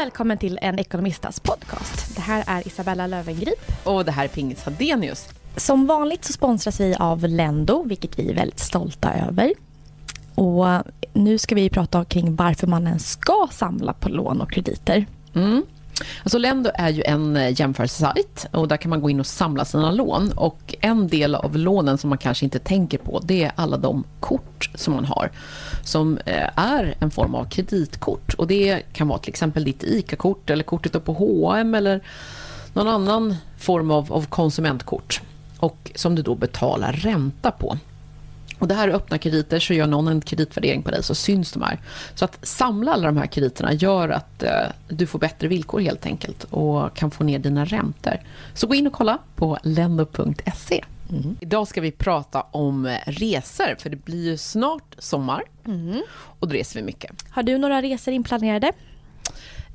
välkommen till en Ekonomistas podcast. Det här är Isabella Lövengrip. Och det här är Pingis Hadenius. Som vanligt så sponsras vi av Lendo, vilket vi är väldigt stolta över. Och nu ska vi prata kring varför man ens ska samla på lån och krediter. Mm. Alltså Lendo är ju en eh, jämförelsesajt och där kan man gå in och samla sina lån. Och en del av lånen som man kanske inte tänker på det är alla de kort som man har som eh, är en form av kreditkort. Och det kan vara till exempel ditt ICA-kort eller kortet på H&M eller någon annan form av, av konsumentkort och som du då betalar ränta på. Och det här är öppna krediter, så gör någon en kreditvärdering på dig så syns de här. Så att samla alla de här krediterna gör att eh, du får bättre villkor helt enkelt och kan få ner dina räntor. Så gå in och kolla på lendo.se. Mm. Idag ska vi prata om resor, för det blir ju snart sommar mm. och då reser vi mycket. Har du några resor inplanerade?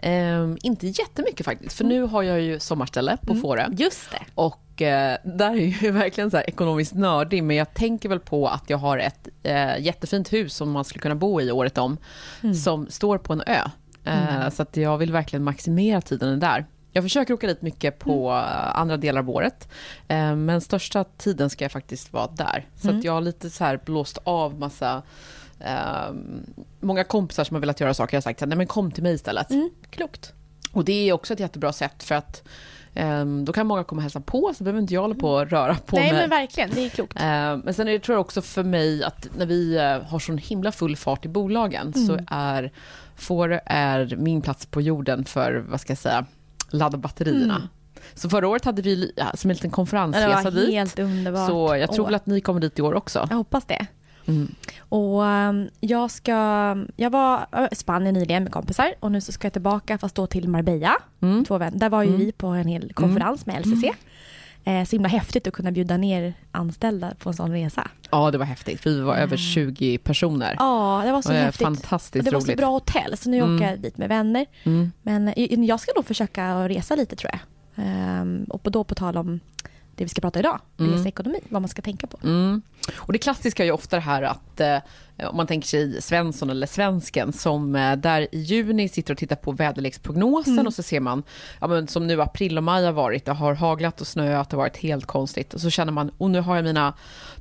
Um, inte jättemycket faktiskt, för nu har jag ju sommarställe på mm. Fårö. Just det. Och uh, där är ju verkligen så här ekonomiskt nördig, men jag tänker väl på att jag har ett uh, jättefint hus som man skulle kunna bo i året om, mm. som står på en ö. Uh, så att jag vill verkligen maximera tiden där. Jag försöker åka dit mycket på mm. andra delar av året. Men största tiden ska jag faktiskt vara där. Så att mm. jag har lite så här blåst av massa Um, många kompisar som har velat göra saker har sagt nej men kom till mig istället. Mm, klokt. Och det är också ett jättebra sätt för att um, då kan många komma och hälsa på så behöver inte jag hålla på och röra på nej, mig. Nej men verkligen, det är klokt. Uh, men sen är det, tror jag också för mig att när vi uh, har sån himla full fart i bolagen mm. så är får är min plats på jorden för, vad ska jag säga, ladda batterierna. Mm. Så förra året hade vi ja, som en liten konferensresa dit. helt underbart. Så jag tror väl att ni kommer dit i år också. Jag hoppas det. Mm. Och um, jag ska, jag var i Spanien nyligen med kompisar och nu så ska jag tillbaka fast då till Marbella. Mm. Två vänner. Där var ju mm. vi på en hel konferens med LCC. Mm. Eh, så himla häftigt att kunna bjuda ner anställda på en sån resa. Ja, det var häftigt. Vi var över 20 personer. Ja, det var så det häftigt. Fantastiskt och det var roligt. så bra hotell, så nu mm. åker jag dit med vänner. Mm. Men jag ska nog försöka resa lite tror jag. Um, och då på tal om det vi ska prata idag, mm. reseekonomi, vad man ska tänka på. Mm. Och det klassiska är ju ofta det här att eh, om man tänker sig Svensson eller Svensken som eh, där i juni sitter och tittar på väderleksprognosen mm. och så ser man, ja, men som nu april och maj har varit, det har haglat och snöat, det har varit helt konstigt. Och så känner man, och nu har jag mina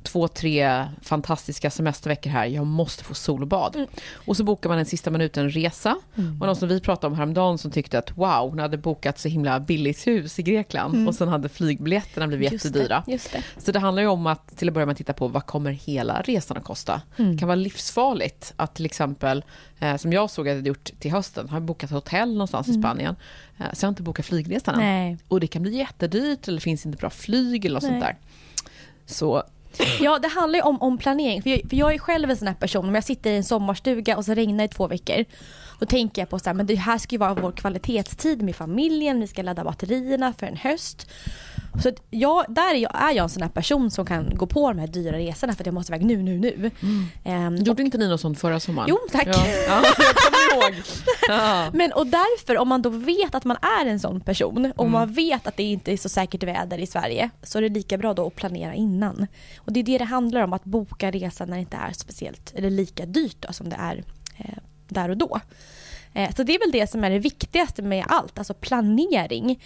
två, tre fantastiska semesterveckor här, jag måste få sol och bad. Mm. Och så bokar man en sista minuten resa. Mm. Och någon som vi pratade om häromdagen som tyckte att wow, hon hade bokat så himla billigt hus i Grekland mm. och sen hade flygbiljetterna blivit just jättedyra. Det, just det. Så det handlar ju om att till att börja med titta på vad kommer hela resan att kosta? Mm. Det kan vara livsfarligt att till exempel, eh, som jag såg att jag hade gjort till hösten, har bokat hotell någonstans mm. i Spanien, eh, så jag har inte bokat flygresan än. Och det kan bli jättedyrt eller finns inte bra flyg eller något Nej. sånt där. Så Ja, det handlar ju om, om planering. För jag, för jag är själv en sån här person, om jag sitter i en sommarstuga och så regnar det i två veckor. Då tänker jag på så här, men det här ska ju vara vår kvalitetstid med familjen, vi ska ladda batterierna för en höst. Så jag, där är jag, är jag en sån här person som kan gå på de här dyra resorna för att jag måste iväg nu, nu, nu. Mm. Um, Gjorde och, inte ni något sånt förra sommaren? Jo, tack. Ja, ja jag kommer ihåg. Ja. Men och därför, om man då vet att man är en sån person och mm. man vet att det inte är så säkert väder i Sverige så är det lika bra då att planera innan. Och det är det det handlar om, att boka resan när det inte är speciellt eller lika dyrt då, som det är eh, där och då. Eh, så det är väl det som är det viktigaste med allt, alltså planering.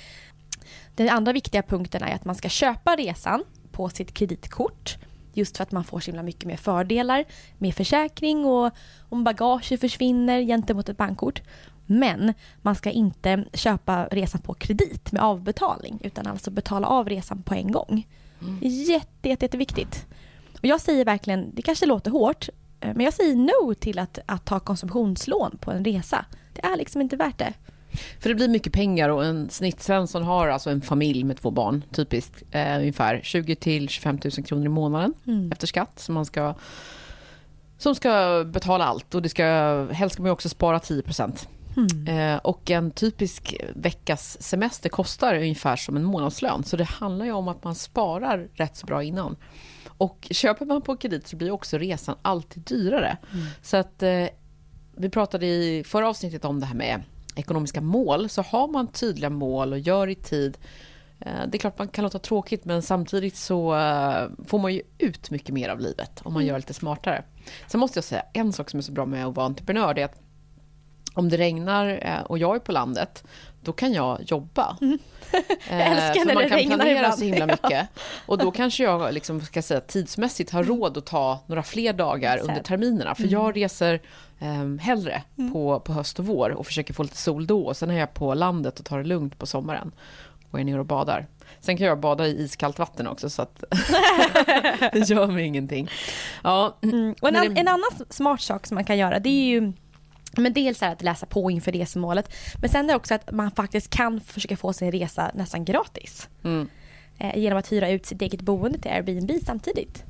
Den andra viktiga punkten är att man ska köpa resan på sitt kreditkort. Just för att man får så himla mycket mer fördelar med försäkring och om bagaget försvinner gentemot ett bankkort. Men man ska inte köpa resan på kredit med avbetalning utan alltså betala av resan på en gång. Mm. Jätte, jätte, jätteviktigt. Och jag säger verkligen, det kanske låter hårt, eh, men jag säger no till att, att ta konsumtionslån på en resa. Det är liksom inte värt det. För det blir mycket pengar och en snittsvensson har alltså en familj med två barn, typiskt, eh, ungefär 20 till 25 000 kronor i månaden mm. efter skatt som man ska som ska betala allt och det ska, helst ska man också spara 10 Mm. Eh, och en typisk veckas semester kostar ungefär som en månadslön. Så det handlar ju om att man sparar rätt så bra innan. Och köper man på kredit så blir också resan alltid dyrare. Mm. Så att eh, vi pratade i förra avsnittet om det här med ekonomiska mål. Så har man tydliga mål och gör i tid eh, det är klart man kan låta tråkigt men samtidigt så eh, får man ju ut mycket mer av livet om man mm. gör lite smartare. Sen måste jag säga en sak som är så bra med att vara entreprenör det är att om det regnar eh, och jag är på landet, då kan jag jobba. Mm. Jag älskar när man kan planera ibland. så himla mycket. Och då kanske jag liksom, ska säga, tidsmässigt har råd att ta några fler dagar Exakt. under terminerna. För jag reser um, hellre på, på höst och vår och försöker få lite sol då. Och sen är jag på landet och tar det lugnt på sommaren och är nere och badar. Sen kan jag bada i iskallt vatten också så att det gör mig ingenting. Ja, Mm. Och en, det- en annan smart sak som man kan göra det är ju men dels är att läsa på inför resmålet men sen är det också att man faktiskt kan försöka få sin resa nästan gratis. Mm. Eh, genom att hyra ut sitt eget boende till Airbnb samtidigt.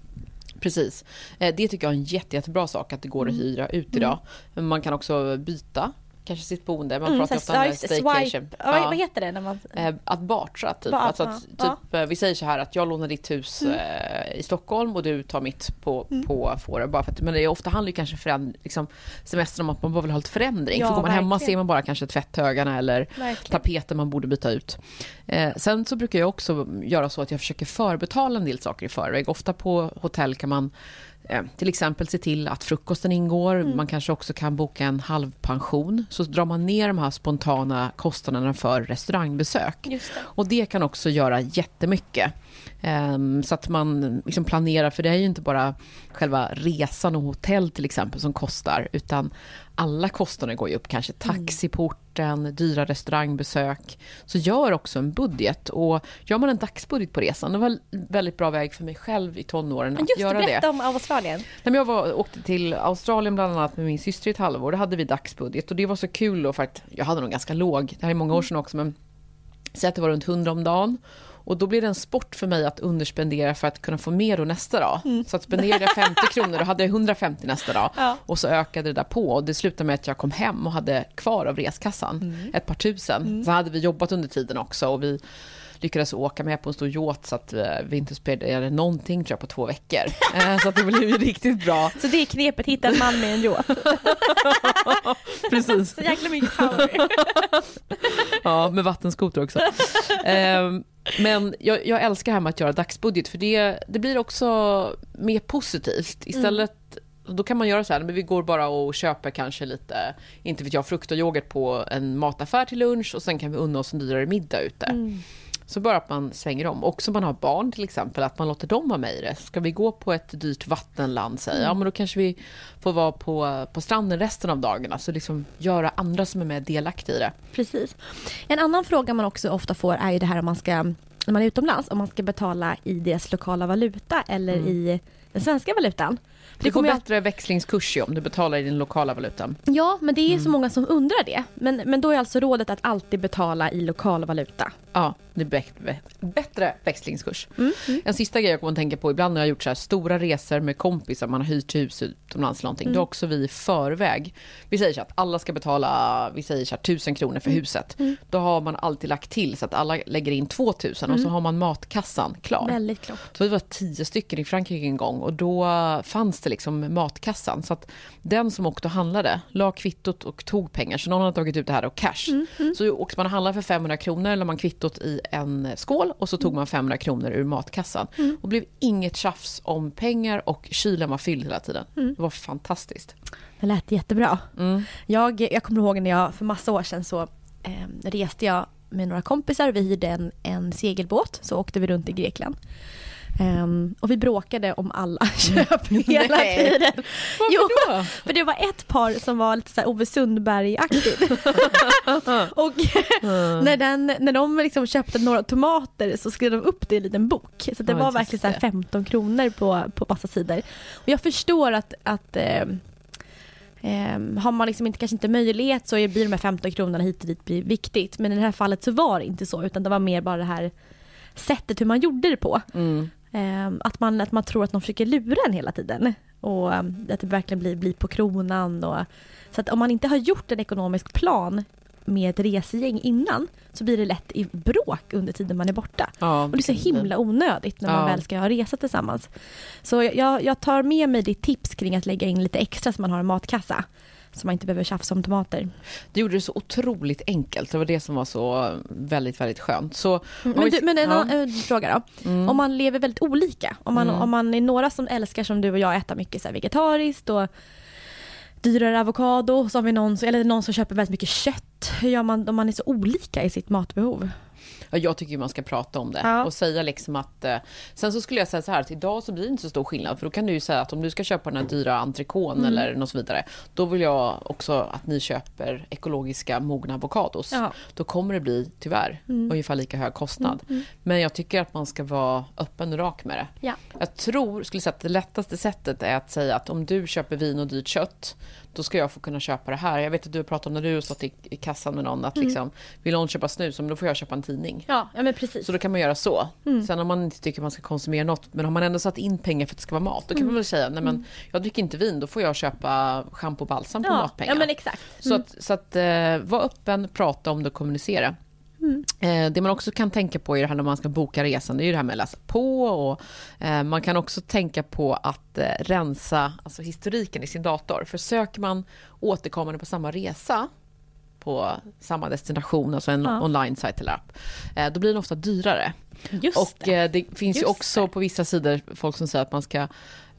Precis. Eh, Det tycker jag är en jätte, jättebra sak att det går att Mm. hyra ut idag. Men Man kan också byta kanske sitt boende. Man Mm, pratar ofta om staycation. ja. vad- heter det när man... Eh, Att bartra, typ. Ba- alltså att, ja. typ Vi säger så här att jag lånar ditt hus eh, i Stockholm och du tar mitt på, Mm. på Fårö. Bara för att, men det är ofta handlar ju kanske föränd, liksom, semestern om att man bara vill ha lite förändring. Ja, för går man hemma verkligen. ser man bara kanske tvätthögarna eller Verkligen. tapeter man borde byta ut. Eh, sen så brukar jag också göra så att jag försöker förbetala en del saker i förväg. Ofta på hotell kan man till exempel se till att frukosten ingår. Mm. Man kanske också kan boka en halvpension. Så drar man ner de här spontana kostnaderna för restaurangbesök. Det. Och det kan också göra jättemycket. Ehm, så att man liksom planerar, för det är ju inte bara själva resan och hotell till exempel som kostar, utan alla kostnader går ju upp. Kanske taxiporten, dyra restaurangbesök. Så gör också en budget. Och gör man en dagsbudget på resan, det var en väldigt bra väg för mig själv i tonåren att just göra det. berätta om Australien. Nej, jag var, åkte till Australien bland annat med min syster i ett halvår. Då hade vi dagsbudget och det var så kul då för att jag hade nog ganska låg, det här är många år sedan också, men säg att det var runt 100 om dagen. Och då blev det en sport för mig att underspendera för att kunna få mer då nästa dag. Så att spenderade jag 50 kronor, då hade jag 150 nästa dag. Ja. Och så ökade det där på och det slutade med att jag kom hem och hade kvar av reskassan ett par tusen. Så hade vi jobbat under tiden också och vi lyckades åka med på en stor yacht så att eh, vi inte spenderade någonting tror jag på två veckor. Eh, Så att det blev ju riktigt bra. Så det är knepet, hitta en man med en yacht. Precis. Så jäkla mycket power. Ja, med vattenskoter också. Ehm, men jag, jag älskar här med att göra dagsbudget för det, det blir också mer positivt. Istället Då kan man göra så här, men vi går bara och köper kanske lite, inte vet jag, frukt och yoghurt på en mataffär till lunch och sen kan vi unna oss en dyrare middag ute. Så bara att man svänger om. Också om man har barn till exempel, att man låter dem vara med i det. Ska vi gå på ett dyrt vattenland, säger ja men då kanske vi får vara på, på stranden resten av dagarna. Så liksom göra andra som är med delaktiga i det. Precis. En annan fråga man också ofta får är ju det här om man ska, när man är utomlands, om man ska betala i deras lokala valuta eller i den svenska valutan. För Du får bättre växlingskurs ju om du betalar i din lokala valuta. Ja, men det är Mm. så många som undrar det. Men, men då är alltså rådet att alltid betala i lokal valuta. Ja, det är bä- bättre växlingskurs. Mm. En sista grej jag kommer att tänka på, ibland när jag har gjort så här stora resor med kompisar, man har hyrt hus utomlands eller någonting, Mm. då har också vi i förväg, vi säger så att alla ska betala, vi säger så här, tusen kronor Mm. för huset. Då har man alltid lagt till så att alla lägger in 2000 och så har man matkassan klar. Mm. Väldigt klokt. Så vi var tio stycken i Frankrike en gång och då fanns det liksom matkassan. Så att den som åkte och handlade la kvittot och tog pengar. Så någon hade tagit ut det här och cash. Så åkte man och handlade för 500 kronor, la man kvittot i en skål och så tog man 500 kronor ur matkassan. Och blev inget tjafs om pengar och kylen var fylld hela tiden. Det var fantastiskt. Det lät jättebra. Mm. Jag, jag kommer ihåg när jag för massa år sedan så eh, reste jag med några kompisar. Vi hyrde en, en segelbåt så åkte vi runt i Grekland. Ehm, och vi bråkade om alla köp hela Nej. tiden. Varför Jo, då? för det var ett par som var lite så Ove Sundberg-aktigt. och när, den, när de liksom köpte några tomater så skrev de upp det i en liten bok. Så det Ja, var verkligen så här det. 15 kronor på, på massa sidor. Och jag förstår att, att eh, eh, har man liksom inte, kanske inte möjlighet så blir de här 15 kronorna hit och dit blir viktigt. Men i det här fallet så var det inte så utan det var mer bara det här sättet hur man gjorde det på. Mm. Eh, att, man, att man tror att de försöker lura en hela tiden. Och eh, att det verkligen blir, blir på kronan. Och, så att om man inte har gjort en ekonomisk plan med ett resegäng innan så blir det lätt i bråk under tiden man är borta. Ja, Och det är så himla onödigt när man Ja. väl ska ha resa tillsammans. Så jag, jag tar med mig ditt tips kring att lägga in lite extra så man har en matkassa. Så man inte behöver tjafsa om tomater. Det gjorde det så otroligt enkelt. Det var det som var så väldigt, väldigt skönt. Så, Men, du, men en annan fråga då. Mm. Om man lever väldigt olika. Om man, Mm. om man är några som älskar som du och jag äta mycket så här vegetariskt och dyrare avokado, så har vi någon, eller någon som köper väldigt mycket kött. Hur gör man om man är så olika i sitt matbehov? Ja, jag tycker man ska prata om det Ja. och säga liksom att... Eh, sen så skulle jag säga så här att idag så blir det inte så stor skillnad för då kan du ju säga att om du ska köpa den här dyra entrecôten Mm. eller något så vidare då vill jag också att ni köper ekologiska mogna avokados. Ja. Då kommer det bli, tyvärr, ungefär lika hög kostnad. Men jag tycker att man ska vara öppen och rak med det. Ja. Jag tror, skulle säga att det lättaste sättet är att säga att om du köper vin och dyrt kött, då ska jag få kunna köpa det här. Jag vet att du har pratat om när du har stått i, i kassan med någon att liksom, vill någon köpa snus, då får jag köpa en tidning. Ja, ja men precis. Så då kan man göra så. Sen om man inte tycker man ska konsumera något, men har man ändå satt in pengar för att det ska vara mat, då kan man väl säga, nej men jag dricker inte vin, då får jag köpa schampo och balsam på ja, matpengar. ja men exakt. Så att, så att eh, var öppen, prata om det och kommunicera. Mm. det man också kan tänka på i det här när man ska boka resan, det är ju det här med att läsa på och eh, man kan också tänka på att eh, rensa alltså historiken i sin dator. För söker man återkommande på samma resa på samma destination, alltså en Ja. online-sajt eller app, eh, då blir den ofta dyrare. Just och det. eh, det finns ju Just också på vissa sidor folk som säger att man ska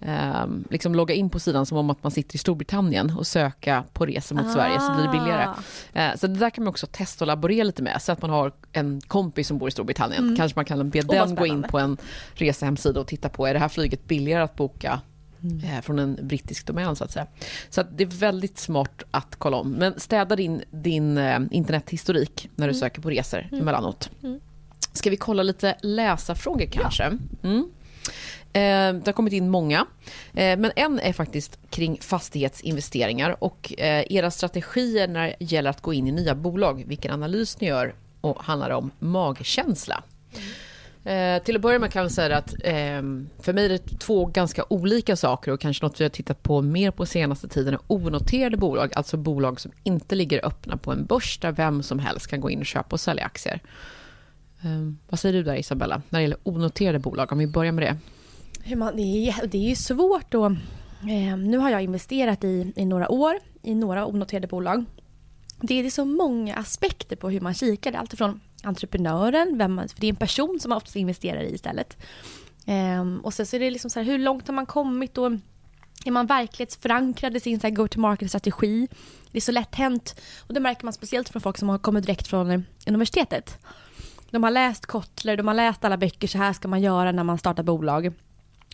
ehm, liksom logga in på sidan som om att man sitter i Storbritannien och söka på resor mot Sverige så blir det billigare. Ah. Eh, Så det där kan man också testa och laborera lite med. Så att man har en kompis som bor i Storbritannien. Kanske man kan be Mm. den gå in på en resehemsida och titta på, är det här flyget billigare att boka Mm. eh, från en brittisk domän så att säga. Så att det är väldigt smart att kolla om. Men städa din, din eh, internethistorik när Mm. du söker på resor emellanåt. Ska vi kolla lite läsarfrågor kanske? Mm. Eh, det har kommit in många. Eh, men en är faktiskt kring fastighetsinvesteringar och eh, era strategier när det gäller att gå in i nya bolag. Vilken analys ni gör och handlar det om magkänsla. Eh, till att börja med kan jag säga att eh, för mig är det två ganska olika saker och kanske något vi har tittat på mer på senaste tiden är onoterade bolag, alltså bolag som inte ligger öppna på en börs där vem som helst kan gå in och köpa och sälja aktier. Eh, vad säger du där Isabella, när det gäller onoterade bolag, om vi börjar med det? Det, är, det är ju svårt då. Ehm, nu har jag investerat i, i några år i några onoterade bolag. Det är så många aspekter på hur man kikar. Allt är entreprenören, vem man, för det är en person som man oftast investerar i istället. Um, och sen så är det liksom så här, hur långt har man kommit och är man verklighetsförankrad i sin så här go-to-market-strategi? Det är så lätt hänt. Och det märker man speciellt från folk som har kommit direkt från universitetet. De har läst Kotler, de har läst alla böcker, så här ska man göra när man startar bolag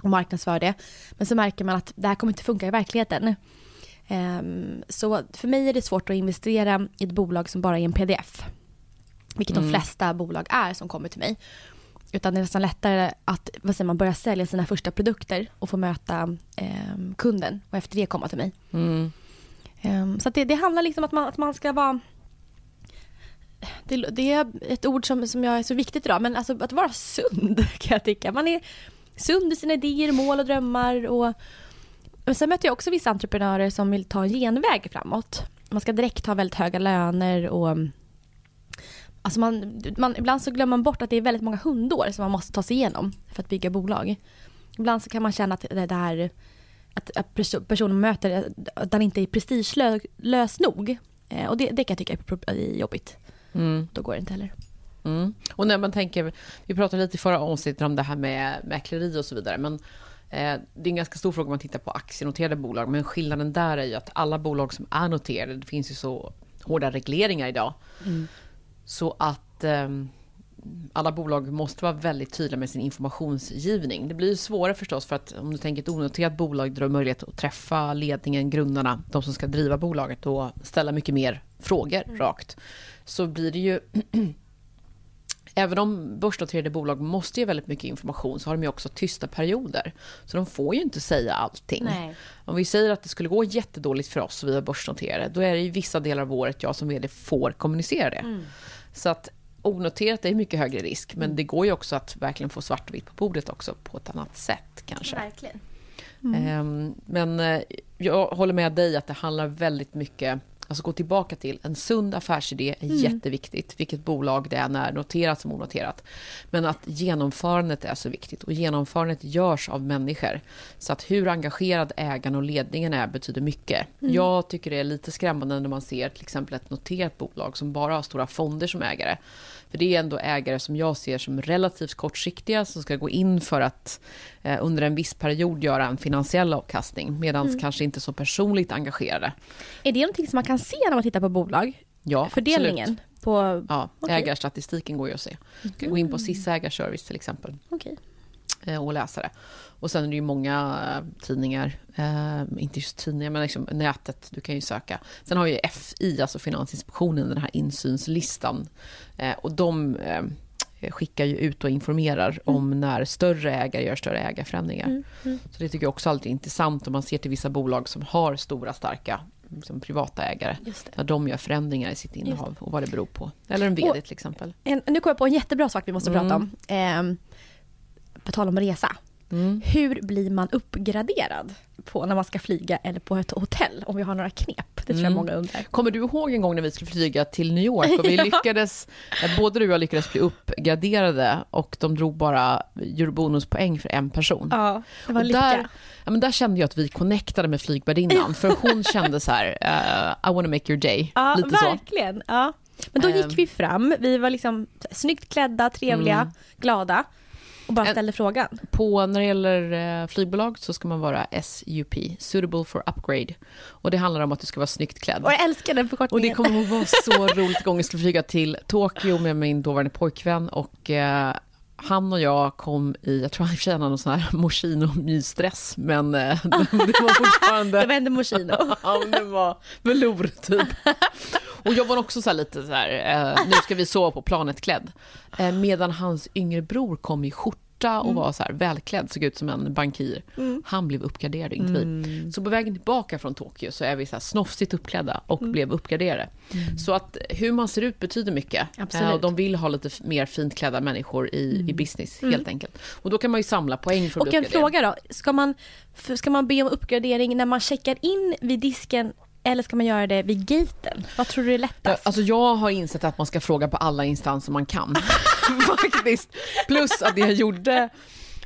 och marknadsför det. Men så märker man att det här kommer inte funka i verkligheten. Um, så för mig är det svårt att investera i ett bolag som bara är en pdf. Vilket de flesta bolag är som kommer till mig. Utan det är nästan lättare att vad säger man, börja sälja sina första produkter och få möta ehm, kunden och efter det komma till mig. Mm. Ehm, så det, det handlar liksom om att man, att man ska vara... Det, det är ett ord som, som jag är så viktigt idag, men alltså att vara sund kan jag tycka. Man är sund i sina idéer, mål och drömmar. Och, men sen möter jag också vissa entreprenörer som vill ta en genväg framåt. Man ska direkt ha väldigt höga löner och Alltså man, man, ibland så glömmer man bort att det är väldigt många hundår som man måste ta sig igenom för att bygga bolag. Ibland så kan man känna att det där att, att perso- personen man möter att den inte är prestigelös nog. Eh, och det, det kan jag tycka är jobbigt. Mm. Då går det inte heller. Mm. Och när man tänker, vi pratade lite i förra avsnittet om det här med mäkleri och så vidare, men eh, det är en ganska stor fråga om man tittar på aktienoterade bolag, men skillnaden där är ju att alla bolag som är noterade, det finns ju så hårda regleringar idag, så att ehm, alla bolag måste vara väldigt tydliga med sin informationsgivning. Det blir ju svårare förstås för att om du tänker ett onoterat bolag där du har möjlighet att träffa ledningen, grundarna, de som ska driva bolaget och ställa mycket mer frågor rakt. Så blir det ju Även om börsnoterade bolag måste ge väldigt mycket information så har de ju också tysta perioder. Så de får ju inte säga allting. Nej. Om vi säger att det skulle gå jättedåligt för oss och vi är börsnoterade, då är det i vissa delar av året jag som vd får kommunicera det. Så att onoterat är mycket högre risk, men det går ju också att verkligen få vitt på bordet också på ett annat sätt kanske. Verkligen. Ehm, Men eh, jag håller med dig att det handlar väldigt mycket Alltså gå tillbaka till en sund affärsidé är Mm. jätteviktigt, vilket bolag det än är, noterat som onoterat. Men att genomförandet är så viktigt och genomförandet görs av människor. Så att hur engagerad ägaren och ledningen är betyder mycket. Mm. Jag tycker det är lite skrämmande när man ser till exempel ett noterat bolag som bara har stora fonder som ägare. För det är ändå ägare som jag ser som relativt kortsiktiga som ska gå in för att eh, under en viss period göra en finansiell avkastning medan Mm. kanske inte så personligt engagerade. Är det någonting som man kan se när man tittar på bolag? Ja, Fördelningen? absolut. På... Ja, Okej. ägarstatistiken går ju att se. Du kan gå in på SIS ägarservice till exempel Okej. eh, och läsa det. Och sen är det ju många eh, tidningar, eh, inte just tidningar men liksom nätet, du kan ju söka. Sen har ju FI, alltså Finansinspektionen, den här insynslistan. Eh, och de eh, skickar ju ut och informerar om när större ägare gör större ägarförändringar. Mm, mm. Så det tycker jag också alltid är intressant om man ser till vissa bolag som har stora, starka som privata ägare. När de gör förändringar i sitt innehav och vad det beror på. Eller en vd till exempel. En, nu kommer jag på en jättebra sak vi måste Mm. prata om. Ehm, på tal om resa. Mm. Hur blir man uppgraderad på när man ska flyga eller på ett hotell? Om vi har några knep. Det tror jag Mm. många undrar. Kommer du ihåg en gång när vi skulle flyga till New York och vi Ja. lyckades, både du och jag lyckades bli uppgraderade och de drog bara bonuspoäng för en person. Ja, det var och lycka. där, ja, men där kände jag att vi connectade med flygvärdinnan för hon kände så här, eh, I wanna make your day. Ja, Lite så. verkligen. Ja. Men då Ehm. gick vi fram, vi var liksom snyggt klädda, trevliga, Mm. glada och bara En- ställde frågan. På, när det gäller eh, flygbolag så ska man vara SUP, Suitable for Upgrade. Och det handlar om att du ska vara snyggt klädd. Och jag älskar den Och förkortningen. det kommer att vara så roligt gång jag skulle flyga till Tokyo med min dåvarande pojkvän och eh, han och jag kom i, jag tror han och hade någon sån här Moschino-mysdress, men eh, det var fortfarande... Det var ändå Moschino. Ja, men det var velour typ. Och jag var också så här lite så här, eh, nu ska vi sova på planet klädd. Eh, medan hans yngre bror kom i skjorta och var så här välklädd, såg ut som en bankir. Mm. Han blev uppgraderad, inte vi. Så på vägen tillbaka från Tokyo så är vi så här snofsigt uppklädda och Mm. blev uppgraderade. Så att hur man ser ut betyder mycket. Absolut. Mm. Eh, och de vill ha lite mer fint klädda människor i, i business, helt enkelt. Och då kan man ju samla poäng för att Och bli en fråga då, ska man, ska man be om uppgradering när man checkar in vid disken eller ska man göra det vid gaten? Vad tror du är lättast? Alltså jag har insett att man ska fråga på alla instanser man kan. Faktiskt. Plus att det jag gjorde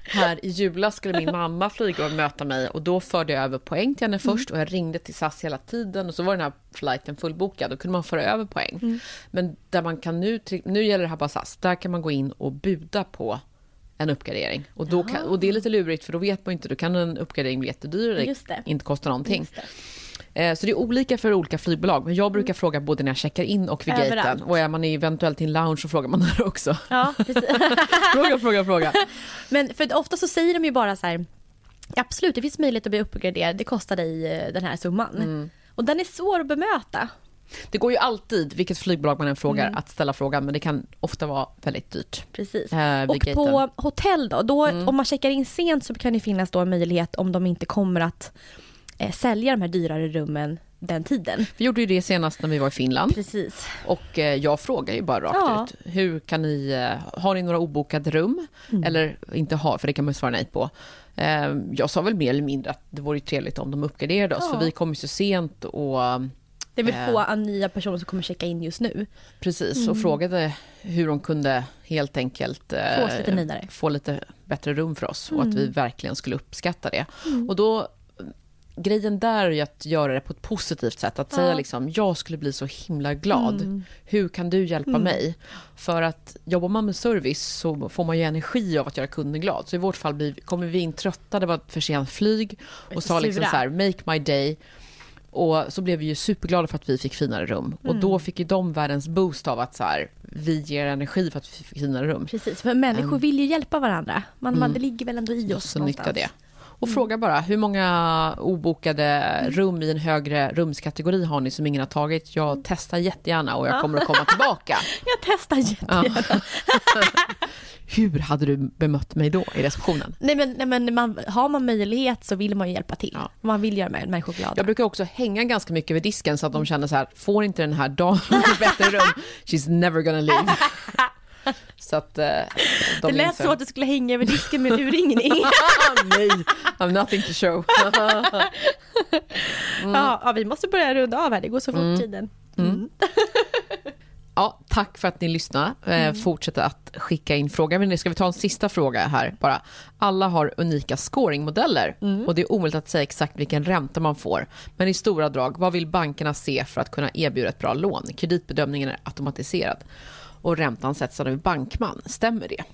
här i julas skulle min mamma flyga och möta mig och då förde jag över poäng till henne först och jag ringde till SAS hela tiden och så var den här flighten fullbokad. Då kunde man föra över poäng. Men där man kan nu, nu gäller det här bara SAS, där kan man gå in och buda på en uppgradering. Och, då kan, och det är lite lurigt för då vet man inte, då kan en uppgradering bli jättedyr det. inte kosta någonting. Eh, Så det är olika för olika flygbolag, men jag brukar fråga både när jag checkar in och vid Överallt. gaten. Och är man eventuellt i en lounge så frågar man där också. Ja, precis. Fråga, fråga, fråga. Men för ofta så säger de ju bara så här, absolut det finns möjlighet att bli uppgraderad, det kostar dig eh, den här summan. Mm. Och den är svår att bemöta. Det går ju alltid, vilket flygbolag man än frågar, Mm. att ställa frågan, men det kan ofta vara väldigt dyrt. Precis. Eh, Och gaten. Mm. på hotell då, då om man checkar in sent så kan det finnas då en möjlighet om de inte kommer att sälja de här dyrare rummen den tiden. Vi gjorde ju det senast när vi var i Finland. Precis. Och eh, jag frågar ju bara rakt Ja. ut. Hur kan ni, eh, har ni några obokade rum? Mm. Eller inte ha, för det kan man svara nej på. Eh, Jag sa väl mer eller mindre att det vore trevligt om de uppgraderade oss, Ja. för vi kom ju så sent och Det är väl Eh. få nya personer som kommer checka in just nu. Precis, och frågade hur de kunde helt enkelt eh, Få lite få lite bättre rum för oss och att vi verkligen skulle uppskatta det. Mm. Och då, grejen där är att göra det på ett positivt sätt. Att säga liksom, jag skulle bli så himla glad. Mm. Hur kan du hjälpa mig? För att jobbar man med service så får man ju energi av att göra kunden glad. Så i vårt fall blir, kommer vi in trötta, det var ett för sent flyg och sa liksom så här, make my day. Och så blev vi ju superglada för att vi fick finare rum. Och Mm. då fick ju de världens boost av att så här, vi ger energi för att vi fick finare rum. Precis, för människor vill ju hjälpa varandra. Man, man, det ligger väl ändå i oss Så någonstans. det. Och fråga bara, hur många obokade rum i en högre rumskategori har ni som ingen har tagit? Jag testar jättegärna och jag kommer att komma tillbaka. Jag testar jättegärna. Hur hade du bemött mig då i receptionen? Nej men, nej, men man, har man möjlighet så vill man ju hjälpa till. Ja. Man vill göra mä- människor glada. Jag brukar också hänga ganska mycket vid disken så att de känner så här, får inte den här damen bättre rum, she's never gonna leave. Så att eh, de det lät inser- så att du skulle hänga över disken med en urringning. Nej, I'm nothing to show. Ja, ja, vi måste börja runda av här, det går så fort Mm. tiden. Ja, tack för att ni lyssnade. Eh, Fortsätt att skicka in frågor. Men nu ska vi ta en sista fråga här bara. Alla har unika scoringmodeller och det är omöjligt att säga exakt vilken ränta man får. Men i stora drag, vad vill bankerna se för att kunna erbjuda ett bra lån? Kreditbedömningen är automatiserad och räntan sätts av en bankman. Stämmer det?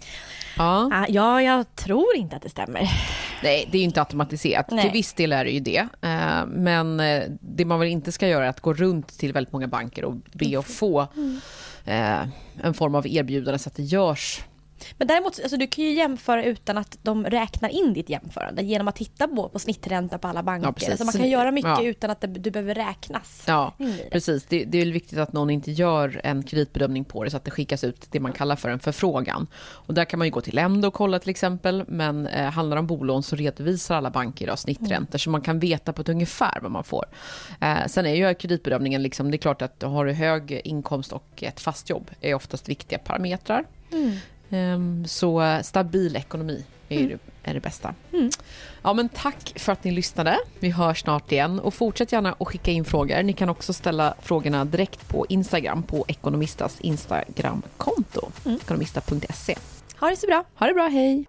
Ja. Ah, Ja, jag tror inte att det stämmer. Nej, det är ju inte automatiserat. Nej. Till viss del är det ju det. Eh, Men eh, det man väl inte ska göra är att gå runt till väldigt många banker och be att få eh, en form av erbjudande så att det görs. Men däremot, alltså, du kan ju jämföra utan att de räknar in ditt jämförande genom att titta på, på snittränta på alla banker. Ja, precis. alltså, man kan göra mycket Ja. utan att det, du behöver räknas. Ja, precis. Det, det är väl viktigt att någon inte gör en kreditbedömning på det så att det skickas ut det man kallar för en förfrågan. Och där kan man ju gå till Lendo och kolla till exempel, men eh, handlar det om bolån så redovisar alla banker idag snitträntor så man kan veta på ett ungefär vad man får. Eh, sen är ju kreditbedömningen, liksom, det är klart att har du hög inkomst och ett fast jobb är oftast viktiga parametrar. Ehm, så eh, stabil ekonomi är, ju det, är det bästa. Ja, men tack för att ni lyssnade. Vi hörs snart igen. Och fortsätt gärna att skicka in frågor. Ni kan också ställa frågorna direkt på Instagram, på Ekonomistas Instagramkonto, ekonomista.se. Ha det så bra. Ha det bra, hej!